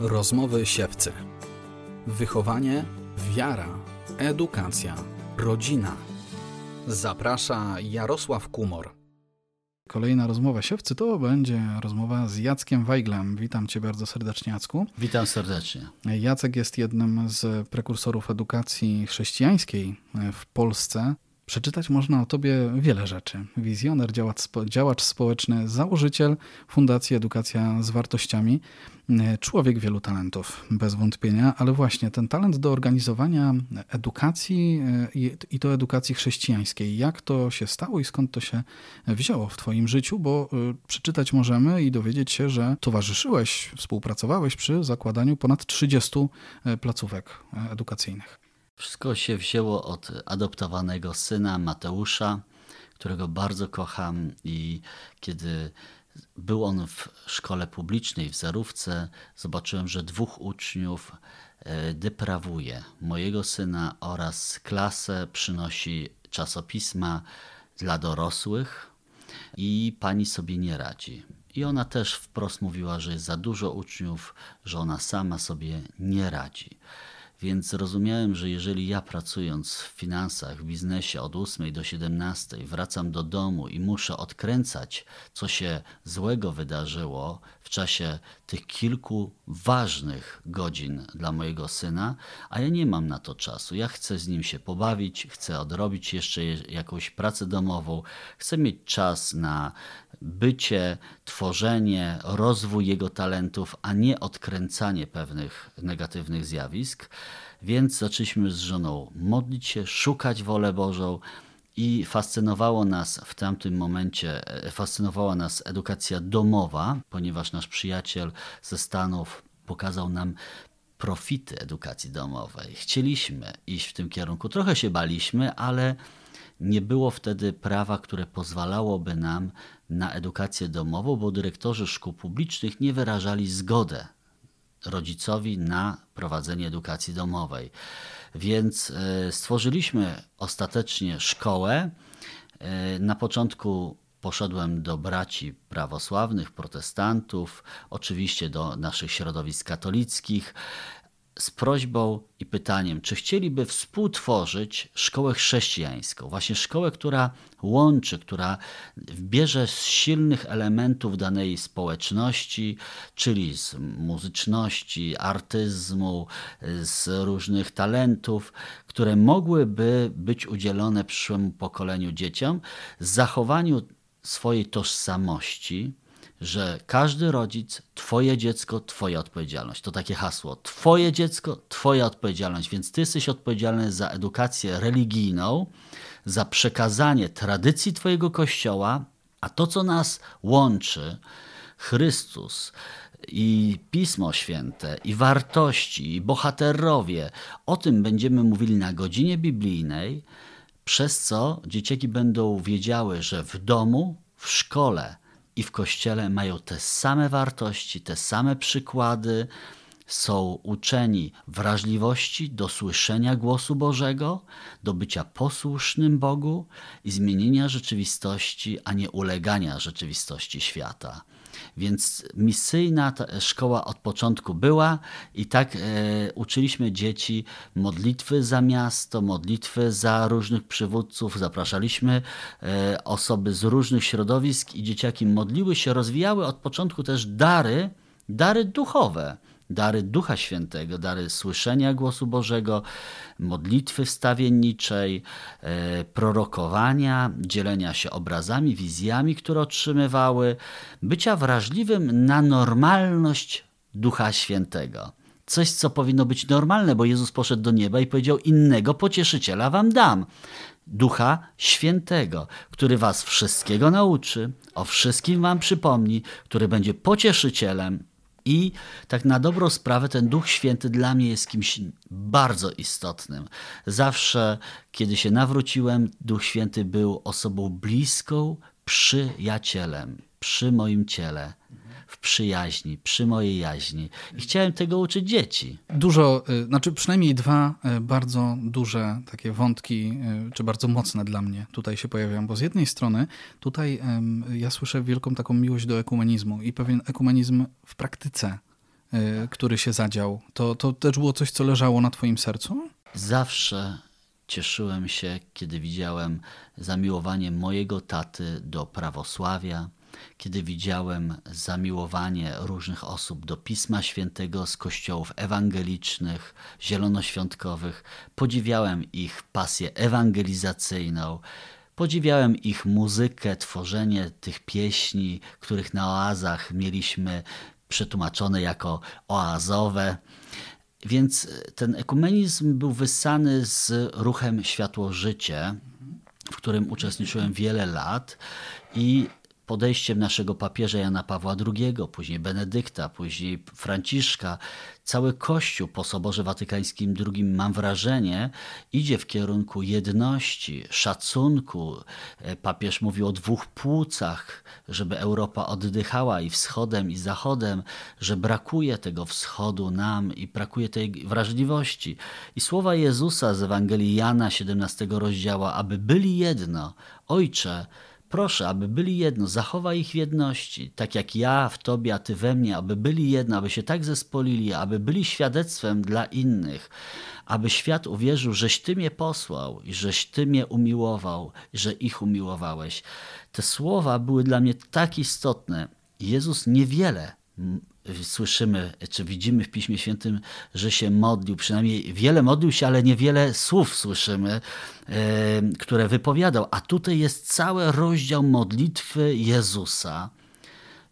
Rozmowy siewcy. Wychowanie, wiara, edukacja, rodzina. Zaprasza Jarosław Kumor. Kolejna rozmowa siewcy to będzie rozmowa z Jackiem Wajglem. Witam cię bardzo serdecznie, Jacku. Witam serdecznie. Jacek jest jednym z prekursorów edukacji chrześcijańskiej w Polsce. Przeczytać można o tobie wiele rzeczy. Wizjoner, działacz, działacz społeczny, założyciel Fundacji Edukacja z Wartościami, człowiek wielu talentów, bez wątpienia, ale właśnie ten talent do organizowania edukacji i, i to edukacji chrześcijańskiej. Jak to się stało i skąd to się wzięło w twoim życiu? Bo y, przeczytać możemy i dowiedzieć się, że towarzyszyłeś, współpracowałeś przy zakładaniu ponad 30 placówek edukacyjnych. Wszystko się wzięło od adoptowanego syna Mateusza, którego bardzo kocham i kiedy był on w szkole publicznej w Zarówce, zobaczyłem, że dwóch uczniów deprawuje mojego syna oraz klasę przynosi czasopisma dla dorosłych i pani sobie nie radzi. I ona też wprost mówiła, że jest za dużo uczniów, że ona sama sobie nie radzi. Więc zrozumiałem, że jeżeli ja pracując w finansach, w biznesie od 8 do 17 wracam do domu i muszę odkręcać, co się złego wydarzyło w czasie tych kilku ważnych godzin dla mojego syna, a ja nie mam na to czasu. Ja chcę z nim się pobawić, chcę odrobić jeszcze jakąś pracę domową, chcę mieć czas na bycie, tworzenie, rozwój jego talentów, a nie odkręcanie pewnych negatywnych zjawisk. Więc zaczęliśmy z żoną modlić się, szukać wolę Bożą. I fascynowało nas w tamtym momencie, fascynowała nas edukacja domowa, ponieważ nasz przyjaciel ze Stanów pokazał nam profity edukacji domowej. Chcieliśmy iść w tym kierunku. Trochę się baliśmy, ale nie było wtedy prawa, które pozwalałoby nam na edukację domową, bo dyrektorzy szkół publicznych nie wyrażali zgody rodzicowi na prowadzenie edukacji domowej. Więc stworzyliśmy ostatecznie szkołę. Na początku poszedłem do braci prawosławnych, protestantów, oczywiście do naszych środowisk katolickich z prośbą i pytaniem, czy chcieliby współtworzyć szkołę chrześcijańską, właśnie szkołę, która łączy, która bierze z silnych elementów danej społeczności, czyli z muzyczności, artyzmu, z różnych talentów, które mogłyby być udzielone przyszłemu pokoleniu dzieciom, zachowaniu swojej tożsamości, że każdy rodzic, Twoje dziecko, Twoja odpowiedzialność. To takie hasło. Twoje dziecko, Twoja odpowiedzialność. Więc Ty jesteś odpowiedzialny za edukację religijną, za przekazanie tradycji Twojego kościoła, a to, co nas łączy, Chrystus i Pismo Święte, i wartości, i bohaterowie, o tym będziemy mówili na godzinie biblijnej, przez co dzieciaki będą wiedziały, że w domu, w szkole, i w kościele mają te same wartości, te same przykłady, są uczeni wrażliwości do słyszenia głosu Bożego, do bycia posłusznym Bogu i zmienienia rzeczywistości, a nie ulegania rzeczywistości świata. Więc misyjna szkoła od początku była i tak e, uczyliśmy dzieci modlitwy za miasto, modlitwy za różnych przywódców. Zapraszaliśmy e, osoby z różnych środowisk i dzieciaki modliły się, rozwijały od początku też dary, dary duchowe dary Ducha Świętego, dary słyszenia głosu Bożego, modlitwy wstawienniczej, e, prorokowania, dzielenia się obrazami, wizjami, które otrzymywały, bycia wrażliwym na normalność Ducha Świętego. Coś, co powinno być normalne, bo Jezus poszedł do nieba i powiedział: Innego pocieszyciela wam dam. Ducha Świętego, który was wszystkiego nauczy, o wszystkim wam przypomni, który będzie pocieszycielem, i tak na dobrą sprawę ten Duch Święty dla mnie jest kimś bardzo istotnym. Zawsze, kiedy się nawróciłem, Duch Święty był osobą bliską, przyjacielem przy moim ciele w przyjaźni, przy mojej jaźni. I chciałem tego uczyć dzieci. Dużo, znaczy przynajmniej dwa bardzo duże takie wątki, czy bardzo mocne dla mnie tutaj się pojawiają, bo z jednej strony tutaj ja słyszę wielką taką miłość do ekumenizmu i pewien ekumenizm w praktyce y, który się zadział, to, to też było coś, co leżało na Twoim sercu? Zawsze cieszyłem się, kiedy widziałem zamiłowanie mojego taty do prawosławia, kiedy widziałem zamiłowanie różnych osób do Pisma Świętego z kościołów ewangelicznych, zielonoświątkowych. Podziwiałem ich pasję ewangelizacyjną. Podziwiałem ich muzykę, tworzenie tych pieśni, których na oazach mieliśmy przetłumaczone jako oazowe. Więc ten ekumenizm był wyssany z ruchem Światło Życie, w którym uczestniczyłem wiele lat i podejściem naszego papieża Jana Pawła II, później Benedykta, później Franciszka, cały Kościół po Soborze Watykańskim II, mam wrażenie, idzie w kierunku jedności, szacunku. E, papież mówił o dwóch płucach, żeby Europa oddychała i wschodem, i zachodem, że brakuje tego wschodu nam i brakuje tej wrażliwości. I słowa Jezusa z Ewangelii Jana 17 rozdziała, aby byli jedno. Ojcze, Proszę, aby byli jedno, zachowaj ich jedności, tak jak ja w Tobie, a Ty we mnie, aby byli jedno, aby się tak zespolili, aby byli świadectwem dla innych, aby świat uwierzył, żeś Ty mnie posłał i żeś Ty mnie umiłował, że ich umiłowałeś. Te słowa były dla mnie tak istotne. Jezus niewiele słyszymy, czy widzimy w Piśmie Świętym, że się modlił. Przynajmniej wiele modlił się, ale niewiele słów słyszymy, które wypowiadał. A tutaj jest cały rozdział modlitwy Jezusa.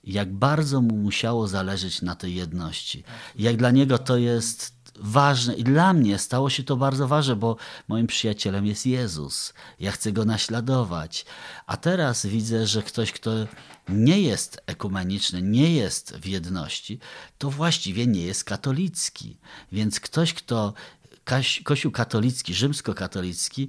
Jak bardzo mu musiało zależeć na tej jedności. Jak dla niego to jest ważne i dla mnie stało się to bardzo ważne, bo moim przyjacielem jest Jezus. Ja chcę go naśladować. A teraz widzę, że ktoś, kto nie jest ekumeniczny, nie jest w jedności, to właściwie nie jest katolicki. Więc ktoś, kto Kościół katolicki, rzymskokatolicki,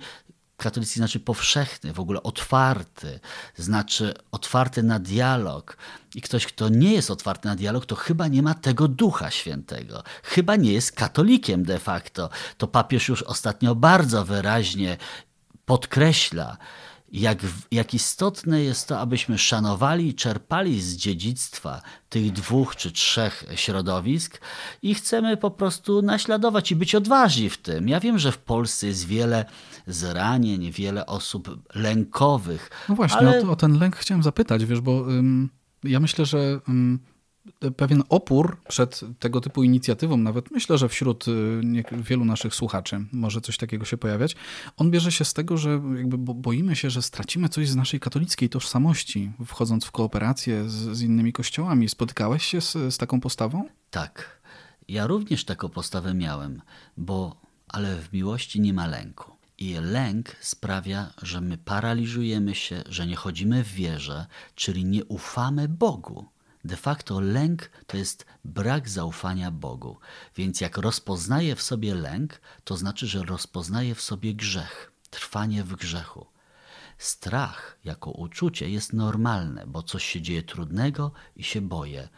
katolicki znaczy powszechny, w ogóle otwarty, znaczy otwarty na dialog. I ktoś, kto nie jest otwarty na dialog, to chyba nie ma tego ducha świętego. Chyba nie jest katolikiem de facto. To papież już ostatnio bardzo wyraźnie podkreśla jak, jak istotne jest to, abyśmy szanowali i czerpali z dziedzictwa tych dwóch czy trzech środowisk i chcemy po prostu naśladować i być odważni w tym. Ja wiem, że w Polsce jest wiele zranień, wiele osób lękowych. No właśnie, ale... o, o, ten lęk chciałem zapytać, wiesz, bo ym, ja myślę, że ym, pewien opór przed tego typu inicjatywą, nawet myślę, że wśród y, wielu naszych słuchaczy może coś takiego się pojawiać, on bierze się z tego, że jakby boimy się, że stracimy coś z naszej katolickiej tożsamości, wchodząc w kooperację z, z innymi kościołami. Spotykałeś się z, z taką postawą? Tak. Ja również taką postawę miałem, bo ale w miłości nie ma lęku. I lęk sprawia, że my paraliżujemy się, że nie chodzimy w wierze, czyli nie ufamy Bogu. De facto lęk to jest brak zaufania Bogu. Więc jak rozpoznaje w sobie lęk, to znaczy, że rozpoznaje w sobie grzech, trwanie w grzechu. Strach jako uczucie jest normalne, bo coś się dzieje trudnego i się boję.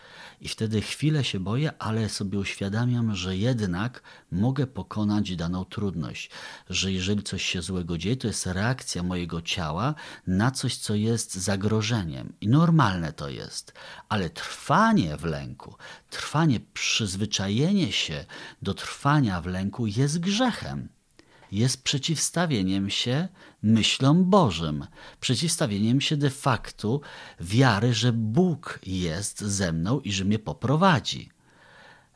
I wtedy chwilę się boję, ale sobie uświadamiam, że jednak mogę pokonać daną trudność. Że jeżeli coś się złego dzieje, to jest reakcja mojego ciała na coś, co jest zagrożeniem. I normalne to jest. Ale trwanie w lęku, trwanie, przyzwyczajenie się do trwania w lęku jest grzechem jest przeciwstawieniem się myślom Bożym, przeciwstawieniem się de facto wiary, że Bóg jest ze mną i że mnie poprowadzi.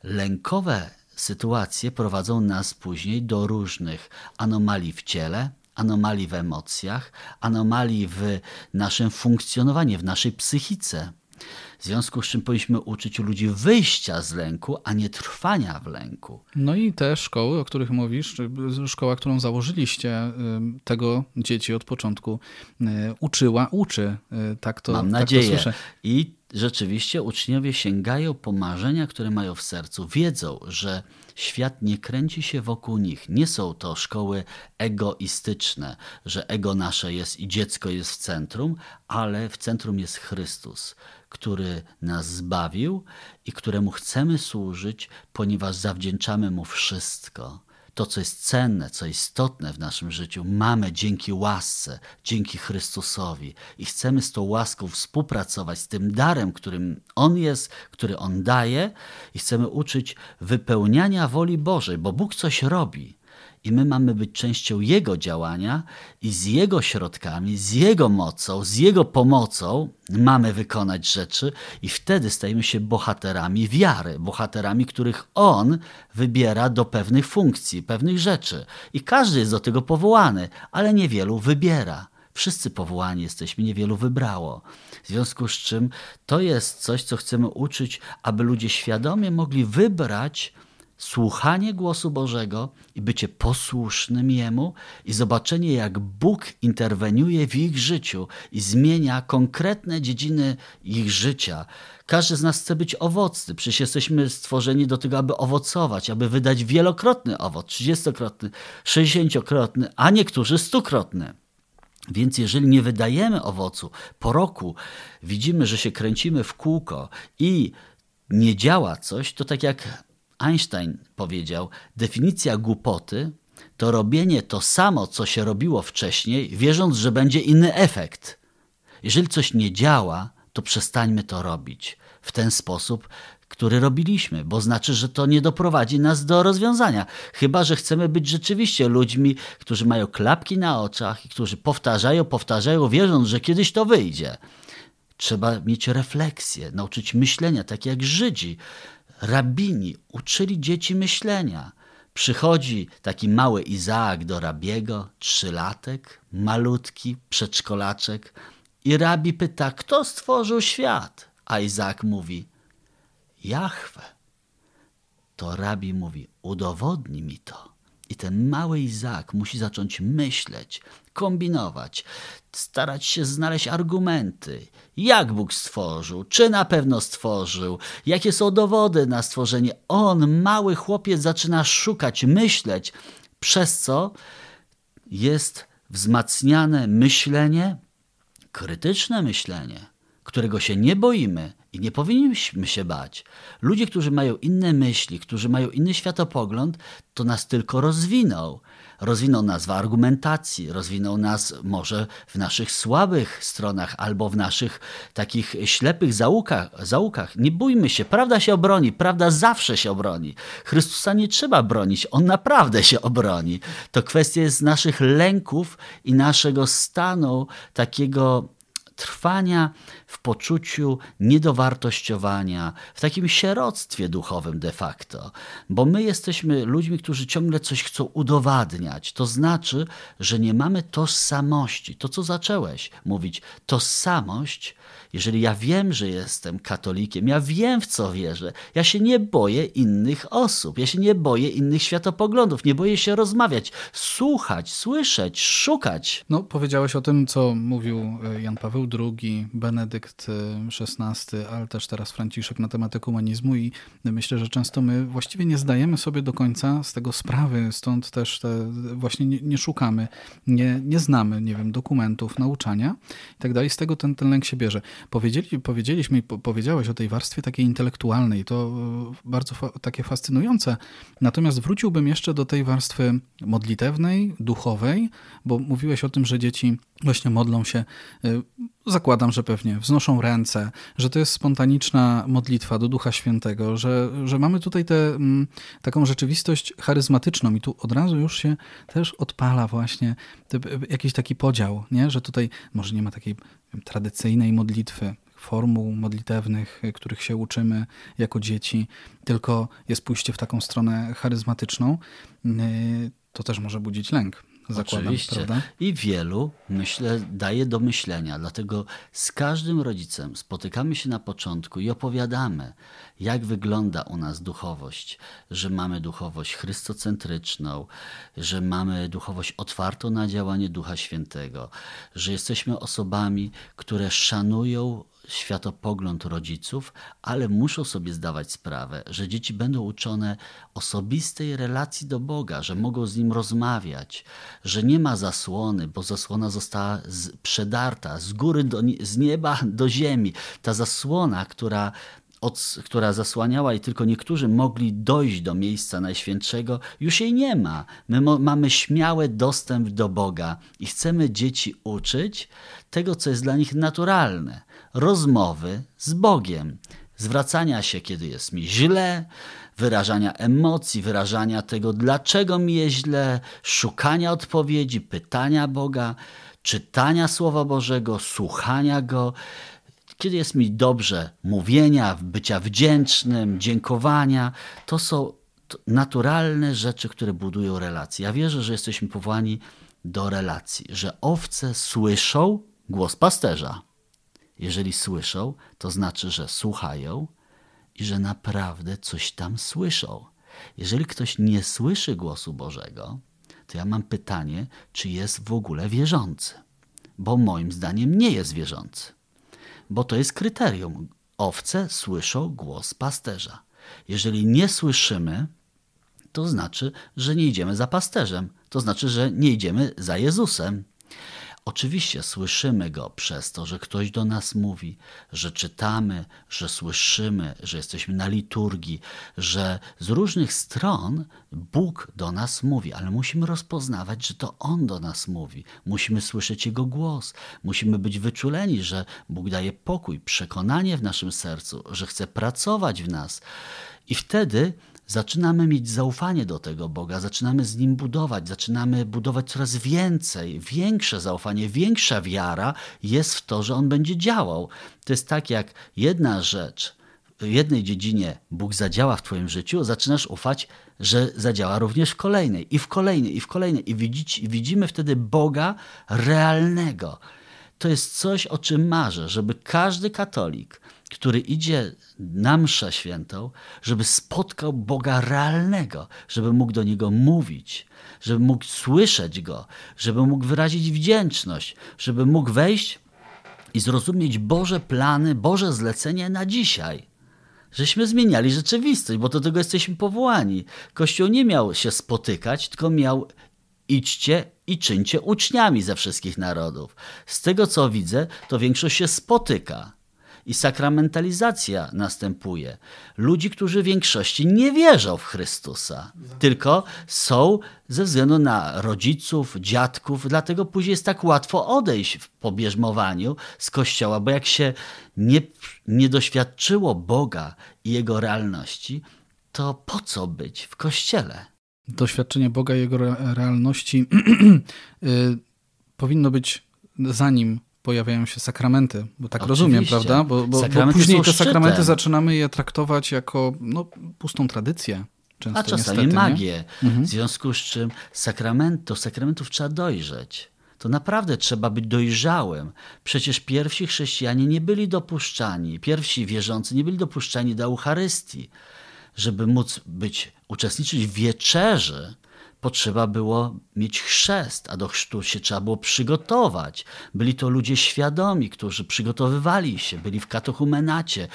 Lękowe sytuacje prowadzą nas później do różnych anomalii w ciele, anomalii w emocjach, anomalii w naszym funkcjonowaniu, w naszej psychice. W związku z czym powinniśmy uczyć ludzi wyjścia z lęku, a nie trwania w lęku. No i te szkoły, o których mówisz, szkoła, którą założyliście, tego dzieci od początku uczyła, uczy. Tak to Mam nadzieję. To I rzeczywiście uczniowie sięgają po marzenia, które mają w sercu. Wiedzą, że świat nie kręci się wokół nich. Nie są to szkoły egoistyczne, że ego nasze jest i dziecko jest w centrum, ale w centrum jest Chrystus który nas zbawił i któremu chcemy służyć, ponieważ zawdzięczamy mu wszystko. To, co jest cenne, co istotne w naszym życiu, mamy dzięki łasce, dzięki Chrystusowi i chcemy z tą łaską współpracować, z tym darem, którym On jest, który On daje i chcemy uczyć wypełniania woli Bożej, bo Bóg coś robi i my mamy być częścią Jego działania i z Jego środkami, z Jego mocą, z Jego pomocą mamy wykonać rzeczy i wtedy stajemy się bohaterami wiary, bohaterami, których On wybiera do pewnych funkcji, pewnych rzeczy. I każdy jest do tego powołany, ale niewielu wybiera. Wszyscy powołani jesteśmy, niewielu wybrało. W związku z czym to jest coś, co chcemy uczyć, aby ludzie świadomie mogli wybrać słuchanie głosu Bożego i bycie posłusznym Jemu i zobaczenie, jak Bóg interweniuje w ich życiu i zmienia konkretne dziedziny ich życia. Każdy z nas chce być owocny. Przecież jesteśmy stworzeni do tego, aby owocować, aby wydać wielokrotny owoc, trzydziestokrotny, sześćdziesięciokrotny, a niektórzy stukrotny. Więc jeżeli nie wydajemy owocu po roku, widzimy, że się kręcimy w kółko i nie działa coś, to tak jak Einstein powiedział: Definicja głupoty to robienie to samo, co się robiło wcześniej, wierząc, że będzie inny efekt. Jeżeli coś nie działa, to przestańmy to robić w ten sposób, który robiliśmy, bo znaczy, że to nie doprowadzi nas do rozwiązania. Chyba, że chcemy być rzeczywiście ludźmi, którzy mają klapki na oczach i którzy powtarzają, powtarzają, wierząc, że kiedyś to wyjdzie. Trzeba mieć refleksję, nauczyć myślenia, tak jak Żydzi rabini uczyli dzieci myślenia. Przychodzi taki mały Izaak do rabiego, trzylatek, malutki, przedszkolaczek i rabi pyta, kto stworzył świat? A Izaak mówi, Jahwe. To rabi mówi, udowodnij mi to. I ten mały Izaak musi zacząć myśleć, kombinować, starać się znaleźć argumenty. Jak Bóg stworzył? Czy na pewno stworzył? Jakie są dowody na stworzenie? On, mały chłopiec, zaczyna szukać, myśleć, przez co jest wzmacniane myślenie, krytyczne myślenie, którego się nie boimy i nie powinniśmy się bać. Ludzie, którzy mają inne myśli, którzy mają inny światopogląd, to nas tylko rozwiną. Rozwiną nas w argumentacji, rozwiną nas może w naszych słabych stronach albo w naszych takich ślepych załukach. Nie bójmy się, prawda się obroni, prawda zawsze się obroni. Chrystusa nie trzeba bronić, On naprawdę się obroni. To kwestia jest naszych lęków i naszego stanu takiego trwania w poczuciu niedowartościowania, w takim sieroctwie duchowym de facto. Bo my jesteśmy ludźmi, którzy ciągle coś chcą udowadniać. To znaczy, że nie mamy tożsamości. To, co zacząłeś mówić, tożsamość jeżeli ja wiem, że jestem katolikiem, ja wiem, w co wierzę, ja się nie boję innych osób, ja się nie boję innych światopoglądów, nie boję się rozmawiać, słuchać, słyszeć, szukać. No, powiedziałeś o tym, co mówił e, Jan Paweł II, Benedykt XVI, e, ale też teraz Franciszek na temat humanizmu i myślę, że często my właściwie nie zdajemy sobie do końca z tego sprawy, stąd też te, właśnie nie, nie szukamy, nie, nie znamy, nie wiem, dokumentów, nauczania i tak dalej. Z tego ten, ten lęk się bierze. Powiedzieli, powiedzieliśmy, powiedziałeś o tej warstwie takiej intelektualnej, to e, bardzo fa takie fascynujące. Natomiast wróciłbym jeszcze do tej warstwy modlitewnej, duchowej, bo mówiłeś o tym, że dzieci właśnie modlą się, e, zakładam, że pewnie wznoszą ręce, że to jest spontaniczna modlitwa do Ducha Świętego, że, że mamy tutaj tę mm, taką rzeczywistość charyzmatyczną i tu od razu już się też odpala właśnie te, jakiś taki podział, nie? że tutaj może nie ma takiej tradycyjnej modlitwy, formuł modlitewnych, których się uczymy jako dzieci, tylko jest pójście w taką stronę charyzmatyczną, y, to też może budzić lęk. Zakładam, Oczywiście. Prawda? I wielu, myślę, daje do myślenia. Dlatego z każdym rodzicem spotykamy się na początku i opowiadamy, jak wygląda u nas duchowość, że mamy duchowość chrystocentryczną, że mamy duchowość otwartą na działanie Ducha Świętego, że jesteśmy osobami, które szanują światopogląd rodziców, ale muszą sobie zdawać sprawę, że dzieci będą uczone osobistej relacji do Boga, że mogą z Nim rozmawiać, że nie ma zasłony, bo zasłona została z, przedarta z góry, do, z nieba do ziemi. Ta zasłona, która od, która zasłaniała i tylko niektórzy mogli dojść do miejsca Najświętszego, już jej nie ma. My mamy śmiały dostęp do Boga i chcemy dzieci uczyć tego, co jest dla nich naturalne. Rozmowy z Bogiem, zwracania się, kiedy jest mi źle, wyrażania emocji, wyrażania tego, dlaczego mi jest źle, szukania odpowiedzi, pytania Boga, czytania Słowa Bożego, słuchania Go kiedy jest mi dobrze, mówienia, bycia wdzięcznym, dziękowania, to są naturalne rzeczy, które budują relacje. Ja wierzę, że jesteśmy powołani do relacji, że owce słyszą głos pasterza. Jeżeli słyszą, to znaczy, że słuchają i że naprawdę coś tam słyszą. Jeżeli ktoś nie słyszy głosu Bożego, to ja mam pytanie, czy jest w ogóle wierzący. Bo moim zdaniem nie jest wierzący bo to jest kryterium. Owce słyszą głos pasterza. Jeżeli nie słyszymy, to znaczy, że nie idziemy za pasterzem, to znaczy, że nie idziemy za Jezusem. Oczywiście słyszymy go przez to, że ktoś do nas mówi, że czytamy, że słyszymy, że jesteśmy na liturgii, że z różnych stron Bóg do nas mówi, ale musimy rozpoznawać, że to On do nas mówi. Musimy słyszeć Jego głos, musimy być wyczuleni, że Bóg daje pokój, przekonanie w naszym sercu, że chce pracować w nas. I wtedy zaczynamy mieć zaufanie do tego Boga, zaczynamy z Nim budować, zaczynamy budować coraz więcej, większe zaufanie, większa wiara jest w to, że On będzie działał. To jest tak jak jedna rzecz, w jednej dziedzinie Bóg zadziała w Twoim życiu, zaczynasz ufać, że zadziała również w kolejnej, i w kolejnej, i w kolejnej. I widzimy wtedy Boga realnego. To jest coś, o czym marzę, żeby każdy katolik, który idzie na mszę świętą, żeby spotkał Boga realnego, żeby mógł do Niego mówić, żeby mógł słyszeć Go, żeby mógł wyrazić wdzięczność, żeby mógł wejść i zrozumieć Boże plany, Boże zlecenie na dzisiaj. Żeśmy zmieniali rzeczywistość, bo do tego jesteśmy powołani. Kościół nie miał się spotykać, tylko miał idźcie i czyńcie uczniami ze wszystkich narodów. Z tego co widzę, to większość się spotyka i sakramentalizacja następuje. Ludzi, którzy w większości nie wierzą w Chrystusa, tylko są ze względu na rodziców, dziadków, dlatego później jest tak łatwo odejść w pobierzmowaniu z kościoła, bo jak się nie, nie doświadczyło Boga i Jego realności, to po co być w kościele? Doświadczenie Boga i Jego realności y, powinno być zanim pojawiają się sakramenty, bo tak Oczywiście. rozumiem, prawda? Bo, bo, bo później te sakramenty zaczynamy je traktować jako no, pustą tradycję. Często, A czasami niestety, magię. Mhm. W związku z czym sakrament, do sakramentów trzeba dojrzeć. To naprawdę trzeba być dojrzałym. Przecież pierwsi chrześcijanie nie byli dopuszczani, pierwsi wierzący nie byli dopuszczani do Eucharystii. Żeby móc być, uczestniczyć w wieczerzy, potrzeba było mieć chrzest, a do chrztu się trzeba było przygotować. Byli to ludzie świadomi, którzy przygotowywali się, byli w katochumenacie,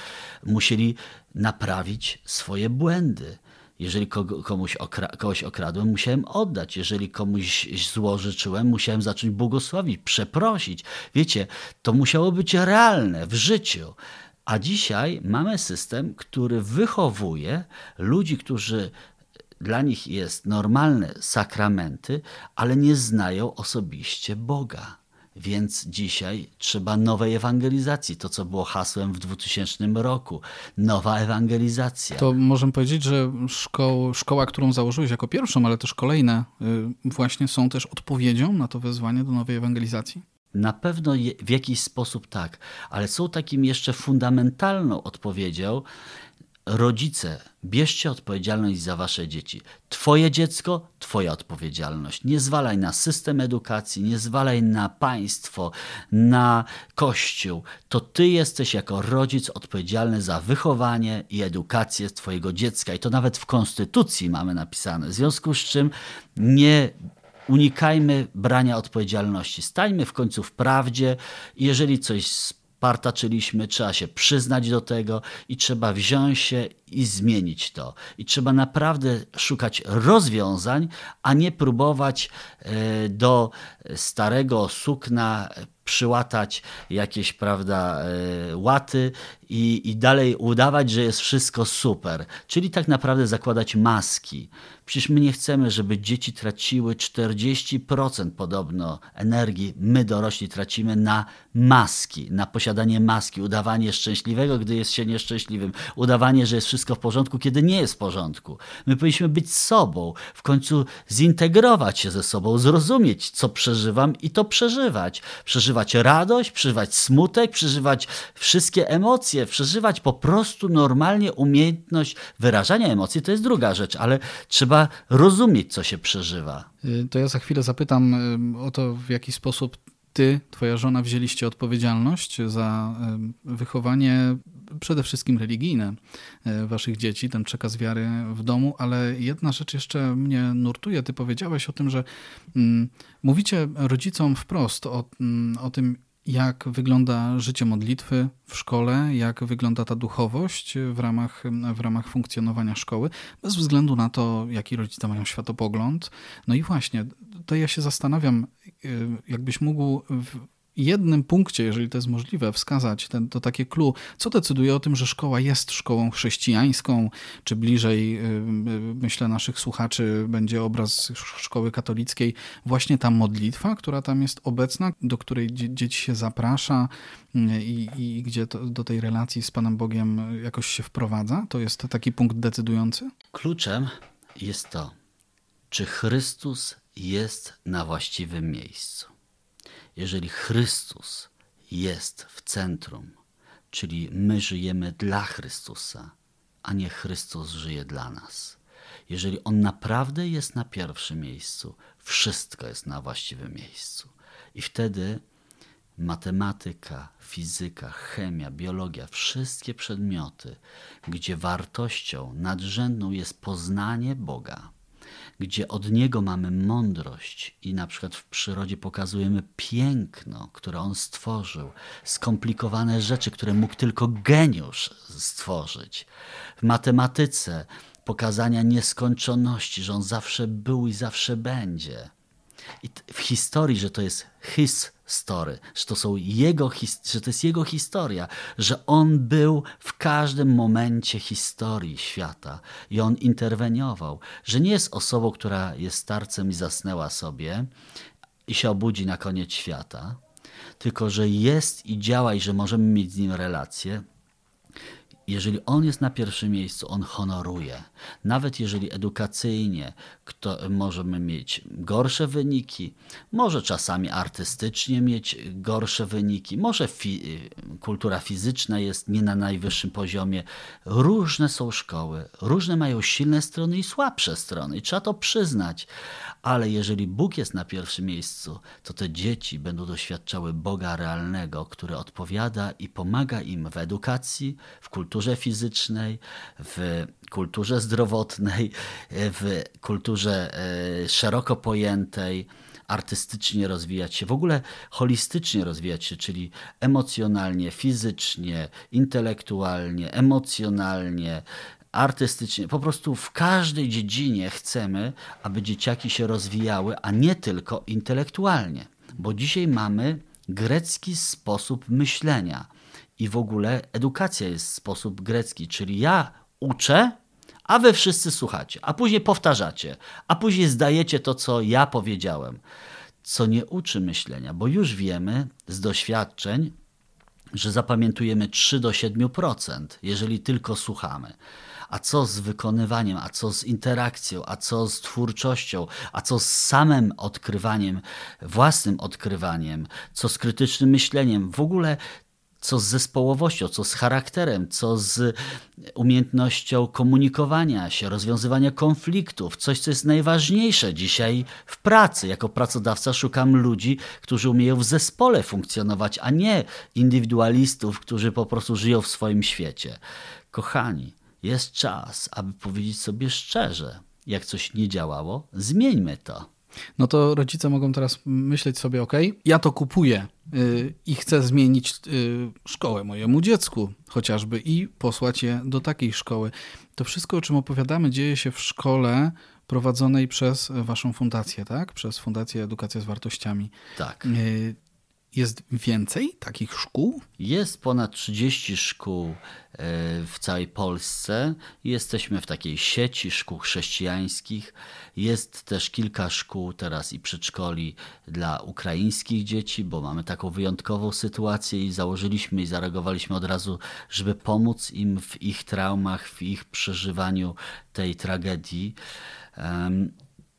musieli naprawić swoje błędy. Jeżeli komuś okra kogoś okradłem, musiałem oddać. Jeżeli komuś zło życzyłem, musiałem zacząć błogosławić, przeprosić. Wiecie, to musiało być realne w życiu. A dzisiaj mamy system, który wychowuje ludzi, którzy dla nich jest normalne sakramenty, ale nie znają osobiście Boga. Więc dzisiaj trzeba nowej ewangelizacji. To, co było hasłem w 2000 roku. Nowa ewangelizacja. To możemy powiedzieć, że szkoł, szkoła, którą założyłeś jako pierwszą, ale też kolejne, y, właśnie są też odpowiedzią na to wezwanie do nowej ewangelizacji? Na pewno w jakiś sposób tak, ale są takim jeszcze fundamentalną odpowiedzią, Rodzice, bierzcie odpowiedzialność za wasze dzieci. Twoje dziecko, twoja odpowiedzialność. Nie zwalaj na system edukacji, nie zwalaj na państwo, na kościół. To ty jesteś jako rodzic odpowiedzialny za wychowanie i edukację twojego dziecka. I to nawet w konstytucji mamy napisane. W związku z czym nie unikajmy brania odpowiedzialności. Stańmy w końcu w prawdzie. Jeżeli coś partaczyliśmy, trzeba się przyznać do tego i trzeba wziąć się i zmienić to. I trzeba naprawdę szukać rozwiązań, a nie próbować e, do starego sukna przyłatać jakieś prawda, e, łaty i, i dalej udawać, że jest wszystko super. Czyli tak naprawdę zakładać maski. Przecież my nie chcemy, żeby dzieci traciły 40% podobno energii. My dorośli tracimy na maski, na posiadanie maski, udawanie szczęśliwego, gdy jest się nieszczęśliwym, udawanie, że jest wszystko w porządku, kiedy nie jest w porządku. My powinniśmy być sobą, w końcu zintegrować się ze sobą, zrozumieć, co przeżywam i to przeżywać. Przeżywać radość, przeżywać smutek, przeżywać wszystkie emocje, przeżywać po prostu normalnie umiejętność wyrażania emocji. To jest druga rzecz, ale trzeba rozumieć, co się przeżywa. Y, to ja za chwilę zapytam y, o to, w jaki sposób ty, twoja żona wzięliście odpowiedzialność za y, wychowanie przede wszystkim religijne waszych dzieci, ten przekaz wiary w domu, ale jedna rzecz jeszcze mnie nurtuje. Ty powiedziałeś o tym, że mm, mówicie rodzicom wprost o, mm, o tym, jak wygląda życie modlitwy w szkole, jak wygląda ta duchowość w ramach, w ramach funkcjonowania szkoły, bez względu na to, jaki rodzice mają światopogląd. No i właśnie, to ja się zastanawiam, y, jakbyś mógł jednym punkcie, jeżeli to jest możliwe, wskazać ten, to takie clue, co decyduje o tym, że szkoła jest szkołą chrześcijańską, czy bliżej, y, y, myślę, naszych słuchaczy będzie obraz szkoły katolickiej, właśnie ta modlitwa, która tam jest obecna, do której dzieci się zaprasza y, i, i gdzie to, do tej relacji z Panem Bogiem jakoś się wprowadza? To jest taki punkt decydujący? Kluczem jest to, czy Chrystus jest na właściwym miejscu. Jeżeli Chrystus jest w centrum, czyli my żyjemy dla Chrystusa, a nie Chrystus żyje dla nas. Jeżeli On naprawdę jest na pierwszym miejscu, wszystko jest na właściwym miejscu. I wtedy matematyka, fizyka, chemia, biologia, wszystkie przedmioty, gdzie wartością nadrzędną jest poznanie Boga, gdzie od Niego mamy mądrość i na przykład w przyrodzie pokazujemy piękno, które On stworzył, skomplikowane rzeczy, które mógł tylko geniusz stworzyć. W matematyce pokazania nieskończoności, że On zawsze był i zawsze będzie. I w historii, że to jest His story, że to, są jego, że to jest jego historia, że on był w każdym momencie historii świata i on interweniował, że nie jest osobą, która jest starcem i zasnęła sobie i się obudzi na koniec świata, tylko że jest i działa i że możemy mieć z nim relacje jeżeli on jest na pierwszym miejscu, on honoruje. Nawet jeżeli edukacyjnie kto, możemy mieć gorsze wyniki, może czasami artystycznie mieć gorsze wyniki, może fi kultura fizyczna jest nie na najwyższym poziomie. Różne są szkoły, różne mają silne strony i słabsze strony, i trzeba to przyznać. Ale jeżeli Bóg jest na pierwszym miejscu, to te dzieci będą doświadczały Boga realnego, który odpowiada i pomaga im w edukacji, w kulturze fizycznej, w kulturze zdrowotnej, w kulturze e, szeroko pojętej artystycznie rozwijać się, w ogóle holistycznie rozwijać się, czyli emocjonalnie, fizycznie, intelektualnie, emocjonalnie, artystycznie, po prostu w każdej dziedzinie chcemy, aby dzieciaki się rozwijały, a nie tylko intelektualnie. Bo dzisiaj mamy grecki sposób myślenia i w ogóle edukacja jest sposób grecki, czyli ja uczę, a wy wszyscy słuchacie, a później powtarzacie, a później zdajecie to, co ja powiedziałem, co nie uczy myślenia, bo już wiemy z doświadczeń, że zapamiętujemy 3 do 7%, jeżeli tylko słuchamy. A co z wykonywaniem, a co z interakcją, a co z twórczością, a co z samym odkrywaniem, własnym odkrywaniem, co z krytycznym myśleniem? W ogóle co z zespołowością, co z charakterem, co z umiejętnością komunikowania się, rozwiązywania konfliktów, coś, co jest najważniejsze dzisiaj w pracy. Jako pracodawca szukam ludzi, którzy umieją w zespole funkcjonować, a nie indywidualistów, którzy po prostu żyją w swoim świecie. Kochani, jest czas, aby powiedzieć sobie szczerze, jak coś nie działało, zmieńmy to. No to rodzice mogą teraz myśleć sobie, ok, ja to kupuję yy, i chcę zmienić yy, szkołę mojemu dziecku chociażby i posłać je do takiej szkoły. To wszystko, o czym opowiadamy, dzieje się w szkole prowadzonej przez waszą fundację, tak? Przez Fundację Edukacja z Wartościami. Tak. Jest więcej takich szkół? Jest ponad 30 szkół e, w całej Polsce. Jesteśmy w takiej sieci szkół chrześcijańskich. Jest też kilka szkół teraz i przedszkoli dla ukraińskich dzieci, bo mamy taką wyjątkową sytuację i założyliśmy i zareagowaliśmy od razu, żeby pomóc im w ich traumach, w ich przeżywaniu tej tragedii.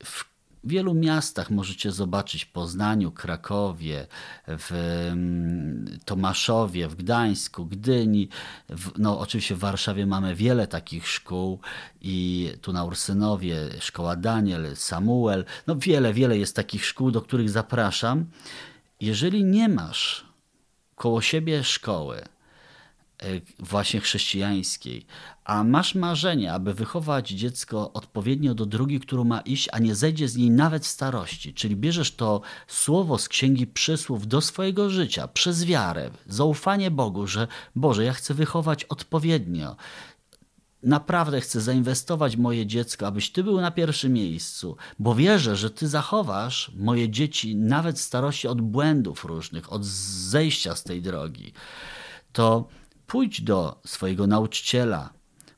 W w wielu miastach możecie zobaczyć Poznaniu, Krakowie, w mm, Tomaszowie, w Gdańsku, Gdyni. W, no, oczywiście w Warszawie mamy wiele takich szkół i tu na Ursynowie szkoła Daniel, Samuel. No wiele, wiele jest takich szkół, do których zapraszam. Jeżeli nie masz koło siebie szkoły, właśnie chrześcijańskiej, a masz marzenie, aby wychować dziecko odpowiednio do drogi, którą ma iść, a nie zejdzie z niej nawet w starości, czyli bierzesz to słowo z Księgi Przysłów do swojego życia przez wiarę, zaufanie Bogu, że Boże, ja chcę wychować odpowiednio, naprawdę chcę zainwestować moje dziecko, abyś ty był na pierwszym miejscu, bo wierzę, że ty zachowasz moje dzieci nawet w starości od błędów różnych, od zejścia z tej drogi, to Pójdź do swojego nauczyciela,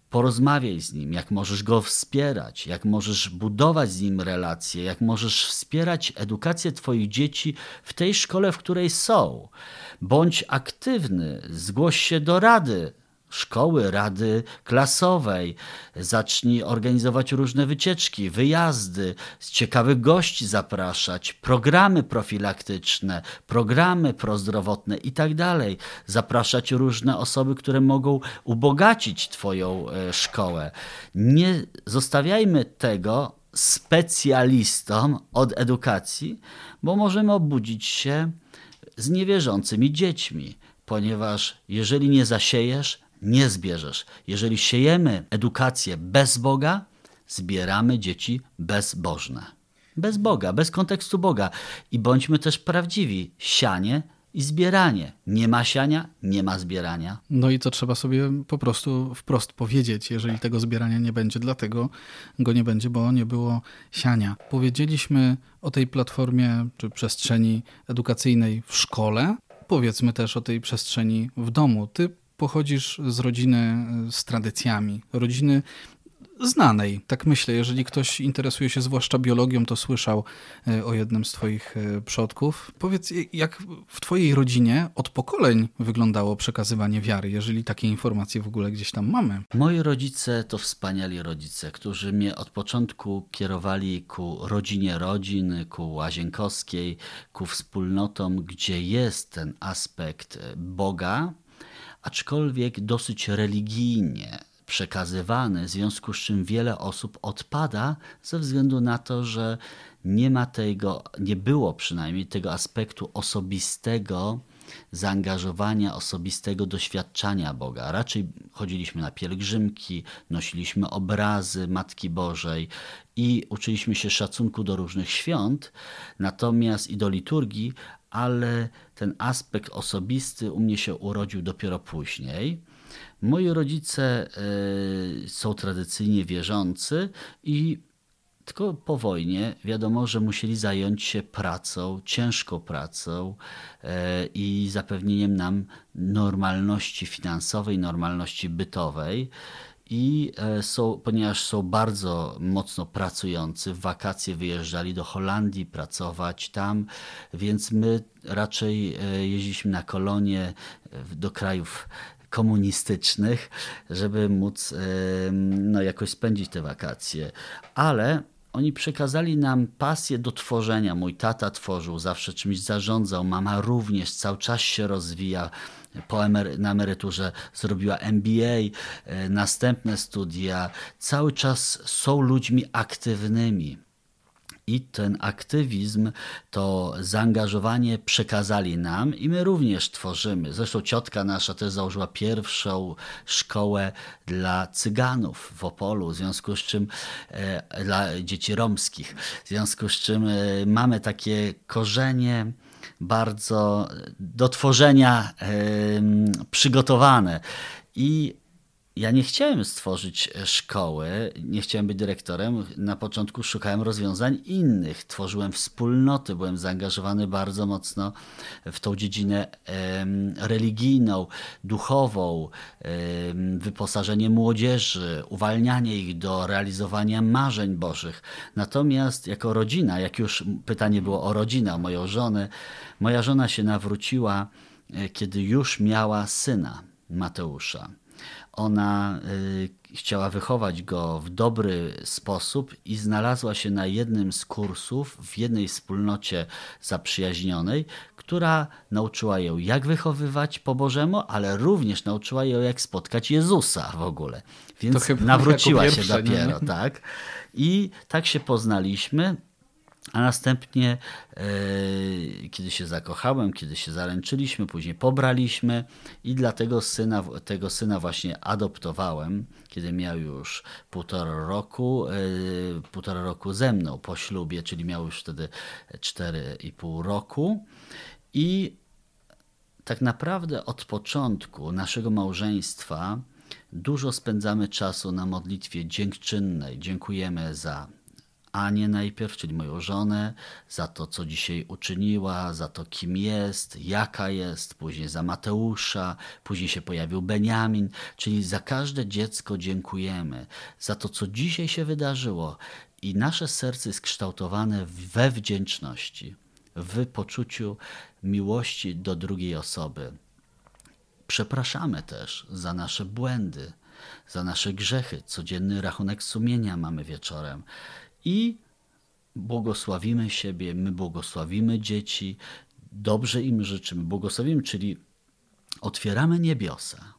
porozmawiaj z nim, jak możesz go wspierać, jak możesz budować z nim relacje, jak możesz wspierać edukację Twoich dzieci w tej szkole, w której są. Bądź aktywny, zgłoś się do rady szkoły, rady klasowej. Zacznij organizować różne wycieczki, wyjazdy, ciekawych gości zapraszać, programy profilaktyczne, programy prozdrowotne itd. Tak zapraszać różne osoby, które mogą ubogacić Twoją e, szkołę. Nie zostawiajmy tego specjalistom od edukacji, bo możemy obudzić się z niewierzącymi dziećmi, ponieważ jeżeli nie zasiejesz, nie zbierzesz. Jeżeli siejemy edukację bez Boga, zbieramy dzieci bezbożne. Bez Boga, bez kontekstu Boga. I bądźmy też prawdziwi. Sianie i zbieranie. Nie ma siania, nie ma zbierania. No i to trzeba sobie po prostu wprost powiedzieć, jeżeli tego zbierania nie będzie, dlatego go nie będzie, bo nie było siania. Powiedzieliśmy o tej platformie czy przestrzeni edukacyjnej w szkole. Powiedzmy też o tej przestrzeni w domu. Ty pochodzisz z rodziny e, z tradycjami, rodziny znanej. Tak myślę, jeżeli ktoś interesuje się zwłaszcza biologią, to słyszał e, o jednym z Twoich e, przodków. Powiedz, jak w Twojej rodzinie od pokoleń wyglądało przekazywanie wiary, jeżeli takie informacje w ogóle gdzieś tam mamy? Moi rodzice to wspaniali rodzice, którzy mnie od początku kierowali ku rodzinie rodzin, ku łazienkowskiej, ku wspólnotom, gdzie jest ten aspekt Boga, aczkolwiek dosyć religijnie przekazywany, w związku z czym wiele osób odpada ze względu na to, że nie ma tego, nie było przynajmniej tego aspektu osobistego zaangażowania, osobistego doświadczania Boga. Raczej chodziliśmy na pielgrzymki, nosiliśmy obrazy Matki Bożej i uczyliśmy się szacunku do różnych świąt, natomiast i do liturgii, ale ten aspekt osobisty u mnie się urodził dopiero później. Moi rodzice y, są tradycyjnie wierzący i tylko po wojnie wiadomo, że musieli zająć się pracą, ciężką pracą y, i zapewnieniem nam normalności finansowej, normalności bytowej i e, są, ponieważ są bardzo mocno pracujący, w wakacje wyjeżdżali do Holandii pracować tam, więc my raczej e, jeździliśmy na kolonie e, do krajów komunistycznych, żeby móc no, jakoś spędzić te wakacje. Ale oni przekazali nam pasję do tworzenia. Mój tata tworzył, zawsze czymś zarządzał, mama również cały czas się rozwija po emery na emeryturze zrobiła MBA, e, następne studia. Cały czas są ludźmi aktywnymi. I ten aktywizm, to zaangażowanie przekazali nam i my również tworzymy. Zresztą ciotka nasza też założyła pierwszą szkołę dla cyganów w Opolu, w związku z czym e, dla dzieci romskich, w związku z czym e, mamy takie korzenie bardzo do tworzenia przygotowane. I ja nie chciałem stworzyć e, szkoły, nie chciałem być dyrektorem. Na początku szukałem rozwiązań innych. Tworzyłem wspólnoty, byłem zaangażowany bardzo mocno w tą dziedzinę religijną, duchową, wyposażenie młodzieży, uwalnianie ich do realizowania marzeń Bożych. Natomiast jako rodzina, jak już pytanie było o rodzinę, o moją żonę, moja żona się nawróciła, e, kiedy już miała syna Mateusza. Ona y, chciała wychować go w dobry sposób i znalazła się na jednym z kursów w jednej wspólnocie zaprzyjaźnionej, która nauczyła ją, jak wychowywać po Bożemu, ale również nauczyła ją, jak spotkać Jezusa w ogóle. Więc nawróciła się dopiero, tak? I tak się poznaliśmy. A następnie, e, kiedy się zakochałem, kiedy się zaręczyliśmy, później pobraliśmy i dlatego syna, tego syna właśnie adoptowałem, kiedy miał już półtora roku, e, półtora roku ze mną po ślubie, czyli miał już wtedy 4,5 roku. I tak naprawdę od początku naszego małżeństwa dużo spędzamy czasu na modlitwie dziękczynnej. Dziękujemy za Anię najpierw, czyli moją żonę, za to, co dzisiaj uczyniła, za to, kim jest, jaka jest, później za Mateusza, później się pojawił Beniamin, czyli za każde dziecko dziękujemy, za to, co dzisiaj się wydarzyło. I nasze serce jest kształtowane we wdzięczności, w poczuciu miłości do drugiej osoby. Przepraszamy też za nasze błędy, za nasze grzechy. Codzienny rachunek sumienia mamy wieczorem i błogosławimy siebie, my błogosławimy dzieci, dobrze im życzymy, błogosławimy, czyli otwieramy niebiosa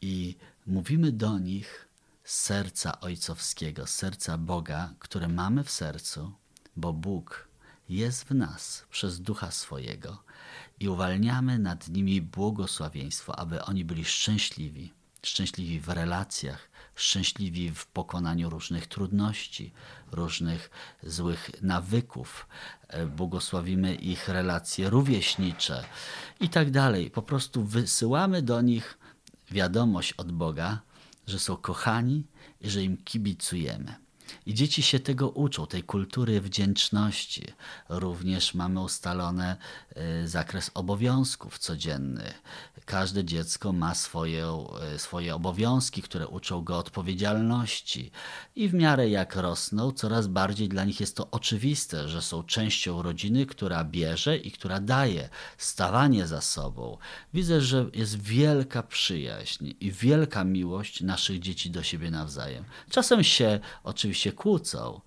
i mówimy do nich serca ojcowskiego, serca Boga, które mamy w sercu, bo Bóg jest w nas przez ducha swojego i uwalniamy nad nimi błogosławieństwo, aby oni byli szczęśliwi, szczęśliwi w relacjach, szczęśliwi w pokonaniu różnych trudności, różnych złych nawyków. E, błogosławimy ich relacje rówieśnicze i tak dalej. Po prostu wysyłamy do nich wiadomość od Boga, że są kochani i że im kibicujemy. I dzieci się tego uczą, tej kultury wdzięczności. Również mamy ustalony e, zakres obowiązków codziennych. Każde dziecko ma swoje, e, swoje obowiązki, które uczą go odpowiedzialności. I w miarę jak rosną, coraz bardziej dla nich jest to oczywiste, że są częścią rodziny, która bierze i która daje stawanie za sobą. Widzę, że jest wielka przyjaźń i wielka miłość naszych dzieci do siebie nawzajem. Czasem się oczywiście się kłócą,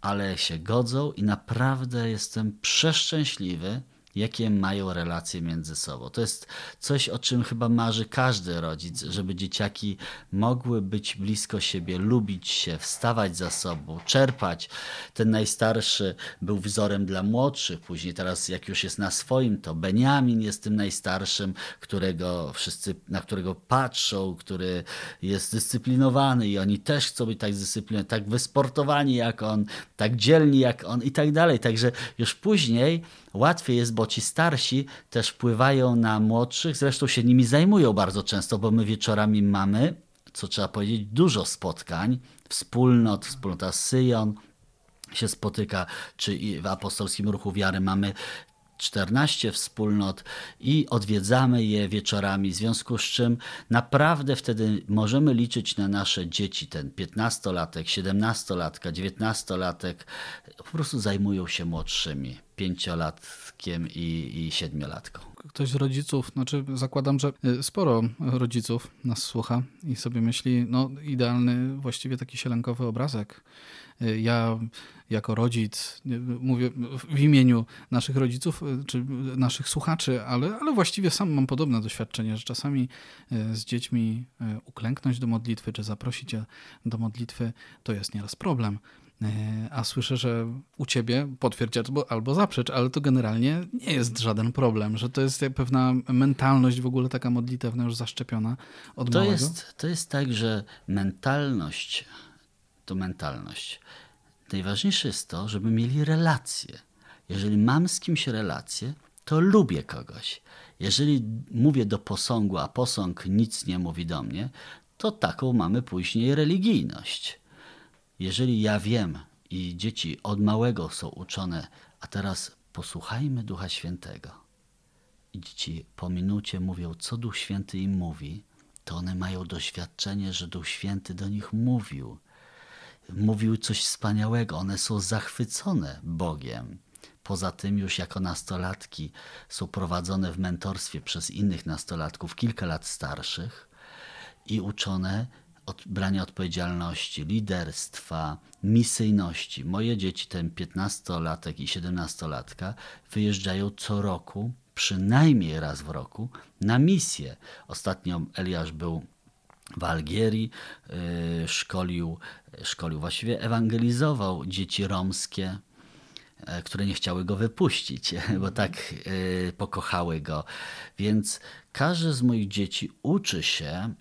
ale się godzą i naprawdę jestem przeszczęśliwy, jakie mają relacje między sobą. To jest coś, o czym chyba marzy każdy rodzic, żeby dzieciaki mogły być blisko siebie, lubić się, wstawać za sobą, czerpać. Ten najstarszy był wzorem dla młodszych, później teraz jak już jest na swoim, to Beniamin jest tym najstarszym, którego wszyscy, na którego patrzą, który jest dyscyplinowany i oni też chcą być tak zdyscyplinowani, tak wysportowani jak on, tak dzielni jak on i tak dalej. Także już później łatwiej jest, bo ci starsi też wpływają na młodszych, zresztą się nimi zajmują bardzo często, bo my wieczorami mamy, co trzeba powiedzieć, dużo spotkań, wspólnot, wspólnota Syjon, się spotyka, czy w apostolskim ruchu wiary mamy 14 wspólnot i odwiedzamy je wieczorami, w związku z czym naprawdę wtedy możemy liczyć na nasze dzieci, ten 15-latek, 17-latka, 19-latek, po prostu zajmują się młodszymi, pięciolatkiem i, i siedmiolatką. Ktoś z rodziców, znaczy zakładam, że y, sporo rodziców nas słucha i sobie myśli, no idealny, właściwie taki sielankowy obrazek ja jako rodzic, mówię w imieniu naszych rodziców czy naszych słuchaczy, ale, ale właściwie sam mam podobne doświadczenie, że czasami z dziećmi uklęknąć do modlitwy, czy zaprosić je do modlitwy, to jest nieraz problem. A słyszę, że u ciebie potwierdź albo, albo zaprzecz, ale to generalnie nie jest żaden problem, że to jest pewna mentalność w ogóle taka modlitewna już zaszczepiona od to małego. Jest, to jest tak, że mentalność to mentalność. Najważniejsze jest to, żeby mieli relacje. Jeżeli mam z kimś relację, to lubię kogoś. Jeżeli mówię do posągu, a posąg nic nie mówi do mnie, to taką mamy później religijność. Jeżeli ja wiem i dzieci od małego są uczone, a teraz posłuchajmy Ducha Świętego. I dzieci po minucie mówią, co Duch Święty im mówi, to one mają doświadczenie, że Duch Święty do nich mówił. Mówił coś wspaniałego, one są zachwycone Bogiem. Poza tym już jako nastolatki są prowadzone w mentorstwie przez innych nastolatków kilka lat starszych i uczone od brania odpowiedzialności, liderstwa, misyjności. Moje dzieci, ten 15-latek i 17-latka, wyjeżdżają co roku, przynajmniej raz w roku, na misję. Ostatnio Eliasz był w Algierii, yy, szkolił, szkolił, właściwie ewangelizował dzieci romskie, E, które nie chciały go wypuścić, bo tak e, pokochały go. Więc każde z moich dzieci uczy się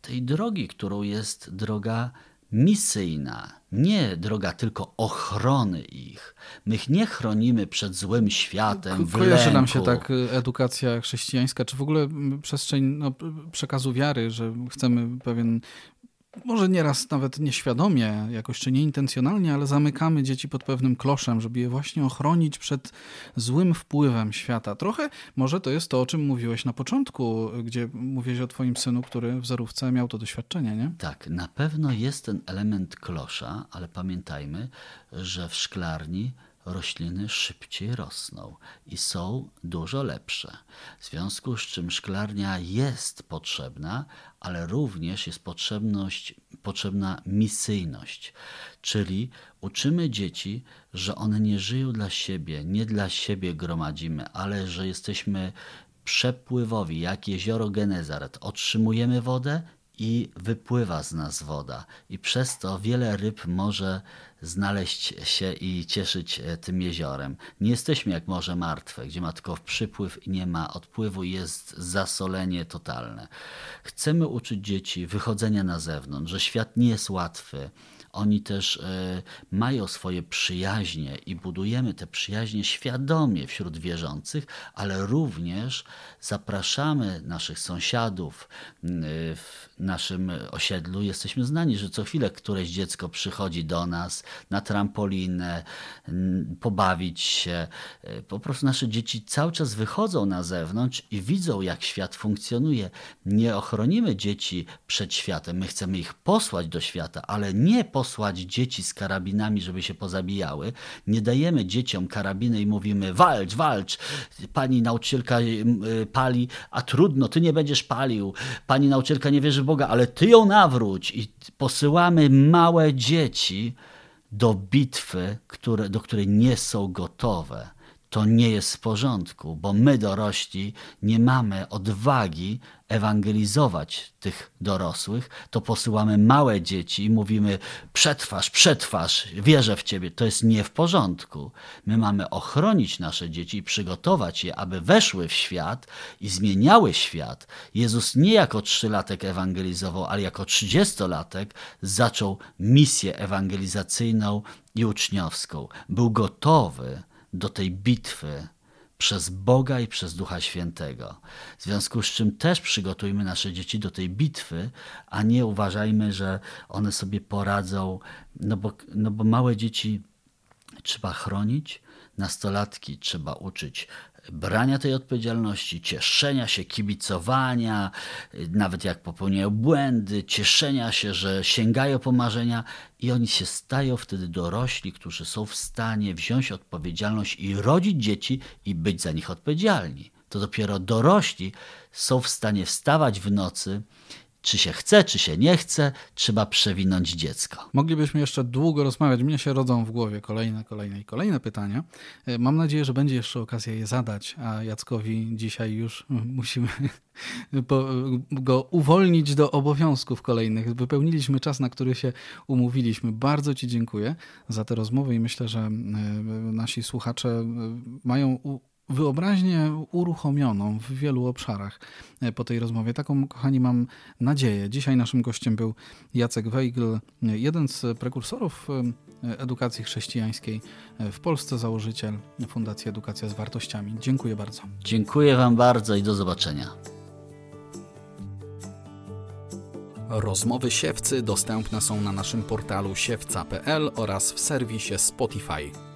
tej drogi, którą jest droga misyjna, nie droga tylko ochrony ich. My ich nie chronimy przed złym światem. Ko kojarzy nam się tak e, edukacja chrześcijańska, czy w ogóle przestrzeń no, przekazu wiary, że chcemy pewien może nieraz nawet nieświadomie, jakoś czy nieintencjonalnie, ale zamykamy dzieci pod pewnym kloszem, żeby je właśnie ochronić przed złym wpływem świata. Trochę może to jest to, o czym mówiłeś na początku, gdzie mówiłeś o twoim synu, który w zerówce miał to doświadczenie, nie? Tak, na pewno jest ten element klosza, ale pamiętajmy, że w szklarni rośliny szybciej rosną i są dużo lepsze. W związku z czym szklarnia jest potrzebna, ale również jest potrzebność, potrzebna misyjność. Czyli uczymy dzieci, że one nie żyją dla siebie, nie dla siebie gromadzimy, ale że jesteśmy przepływowi, jak jezioro Genezaret. Otrzymujemy wodę i wypływa z nas woda. I przez to wiele ryb może znaleźć się i cieszyć e, tym jeziorem. Nie jesteśmy jak Morze Martwe, gdzie ma tylko przypływ i nie ma odpływu, jest zasolenie totalne. Chcemy uczyć dzieci wychodzenia na zewnątrz, że świat nie jest łatwy, oni też e, mają swoje przyjaźnie i budujemy te przyjaźnie świadomie wśród wierzących, ale również zapraszamy naszych sąsiadów naszym osiedlu. Jesteśmy znani, że co chwilę któreś dziecko przychodzi do nas na trampolinę, pobawić się. E, po prostu nasze dzieci cały czas wychodzą na zewnątrz i widzą, jak świat funkcjonuje. Nie ochronimy dzieci przed światem. My chcemy ich posłać do świata, ale nie po posłać dzieci z karabinami, żeby się pozabijały. Nie dajemy dzieciom karabiny i mówimy walcz, walcz. Pani nauczycielka y, pali, a trudno, ty nie będziesz palił. Pani nauczycielka nie wierzy w Boga, ale ty ją nawróć. I posyłamy małe dzieci do bitwy, które, do której nie są gotowe to nie jest w porządku, bo my dorośli nie mamy odwagi ewangelizować tych dorosłych, to posyłamy małe dzieci i mówimy: przetrwasz, przetrwasz, wierzę w ciebie. To jest nie w porządku. My mamy ochronić nasze dzieci i przygotować je, aby weszły w świat i zmieniały świat. Jezus nie jako trzylatek ewangelizował, ale jako trzydziestolatek zaczął misję ewangelizacyjną i uczniowską. Był gotowy do tej bitwy przez Boga i przez Ducha Świętego. W związku z czym też przygotujmy nasze dzieci do tej bitwy, a nie uważajmy, że one sobie poradzą, no bo, no bo małe dzieci trzeba chronić, nastolatki trzeba uczyć brania tej odpowiedzialności, cieszenia się, kibicowania, nawet jak popełniają błędy, cieszenia się, że sięgają po marzenia i oni się stają wtedy dorośli, którzy są w stanie wziąć odpowiedzialność i rodzić dzieci i być za nich odpowiedzialni. To dopiero dorośli są w stanie wstawać w nocy czy się chce, czy się nie chce, trzeba przewinąć dziecko. Moglibyśmy jeszcze długo rozmawiać. Mnie się rodzą w głowie kolejne, kolejne i kolejne pytania. E, mam nadzieję, że będzie jeszcze okazja je zadać, a Jackowi dzisiaj już musimy go uwolnić do obowiązków kolejnych. Wypełniliśmy czas, na który się umówiliśmy. Bardzo Ci dziękuję za tę rozmowę i myślę, że e, nasi słuchacze e, mają wyobraźnię uruchomioną w wielu obszarach e, po tej rozmowie. Taką, kochani, mam nadzieję. Dzisiaj naszym gościem był Jacek Weigl, jeden z prekursorów e, edukacji chrześcijańskiej w Polsce, założyciel Fundacji Edukacja z Wartościami. Dziękuję bardzo. Dziękuję Wam bardzo i do zobaczenia. Rozmowy siewcy dostępne są na naszym portalu siewca.pl oraz w serwisie Spotify.